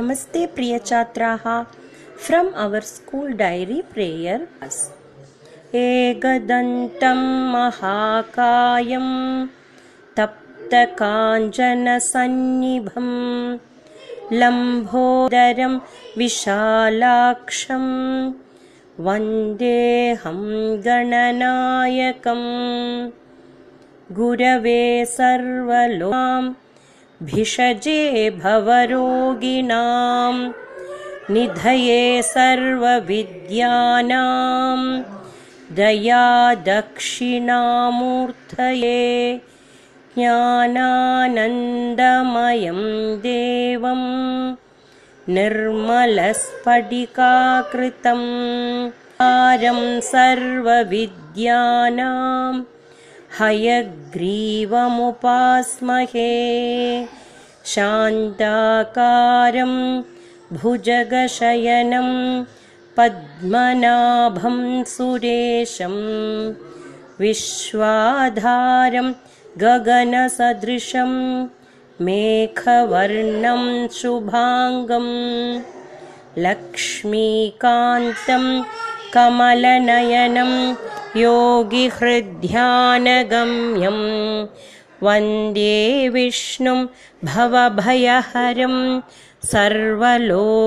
नमस्ते प्रियछात्राः। From our school diary prayer एकदन्तं महाकायं तप्तकाञ्चनसन्निभं लम्भोदरं विशालाक्षं वन्देऽहं गणनायकम् गुरवे सर्वलोकाम् भिषजे भवरोगिणां निधये सर्वविद्यानां दया दक्षिणामूर्तये ज्ञानानन्दमयं देवं निर्मलस्फटिकाकृतं हारं सर्वविद्यानाम् हयग्रीवमुपास्महे। शान्ताकारं भुजगशयनं पद्मनाभं सुरेशं विश्वाधारं गगनसदृशं मेघवर्णं शुभाङ्गं लक्ष्मीकान्तं कमलनयनं योगिहृद्ध्यानगम्यं वन्दे विष्णुं भवभयहरं सर्वलोकैकनादम्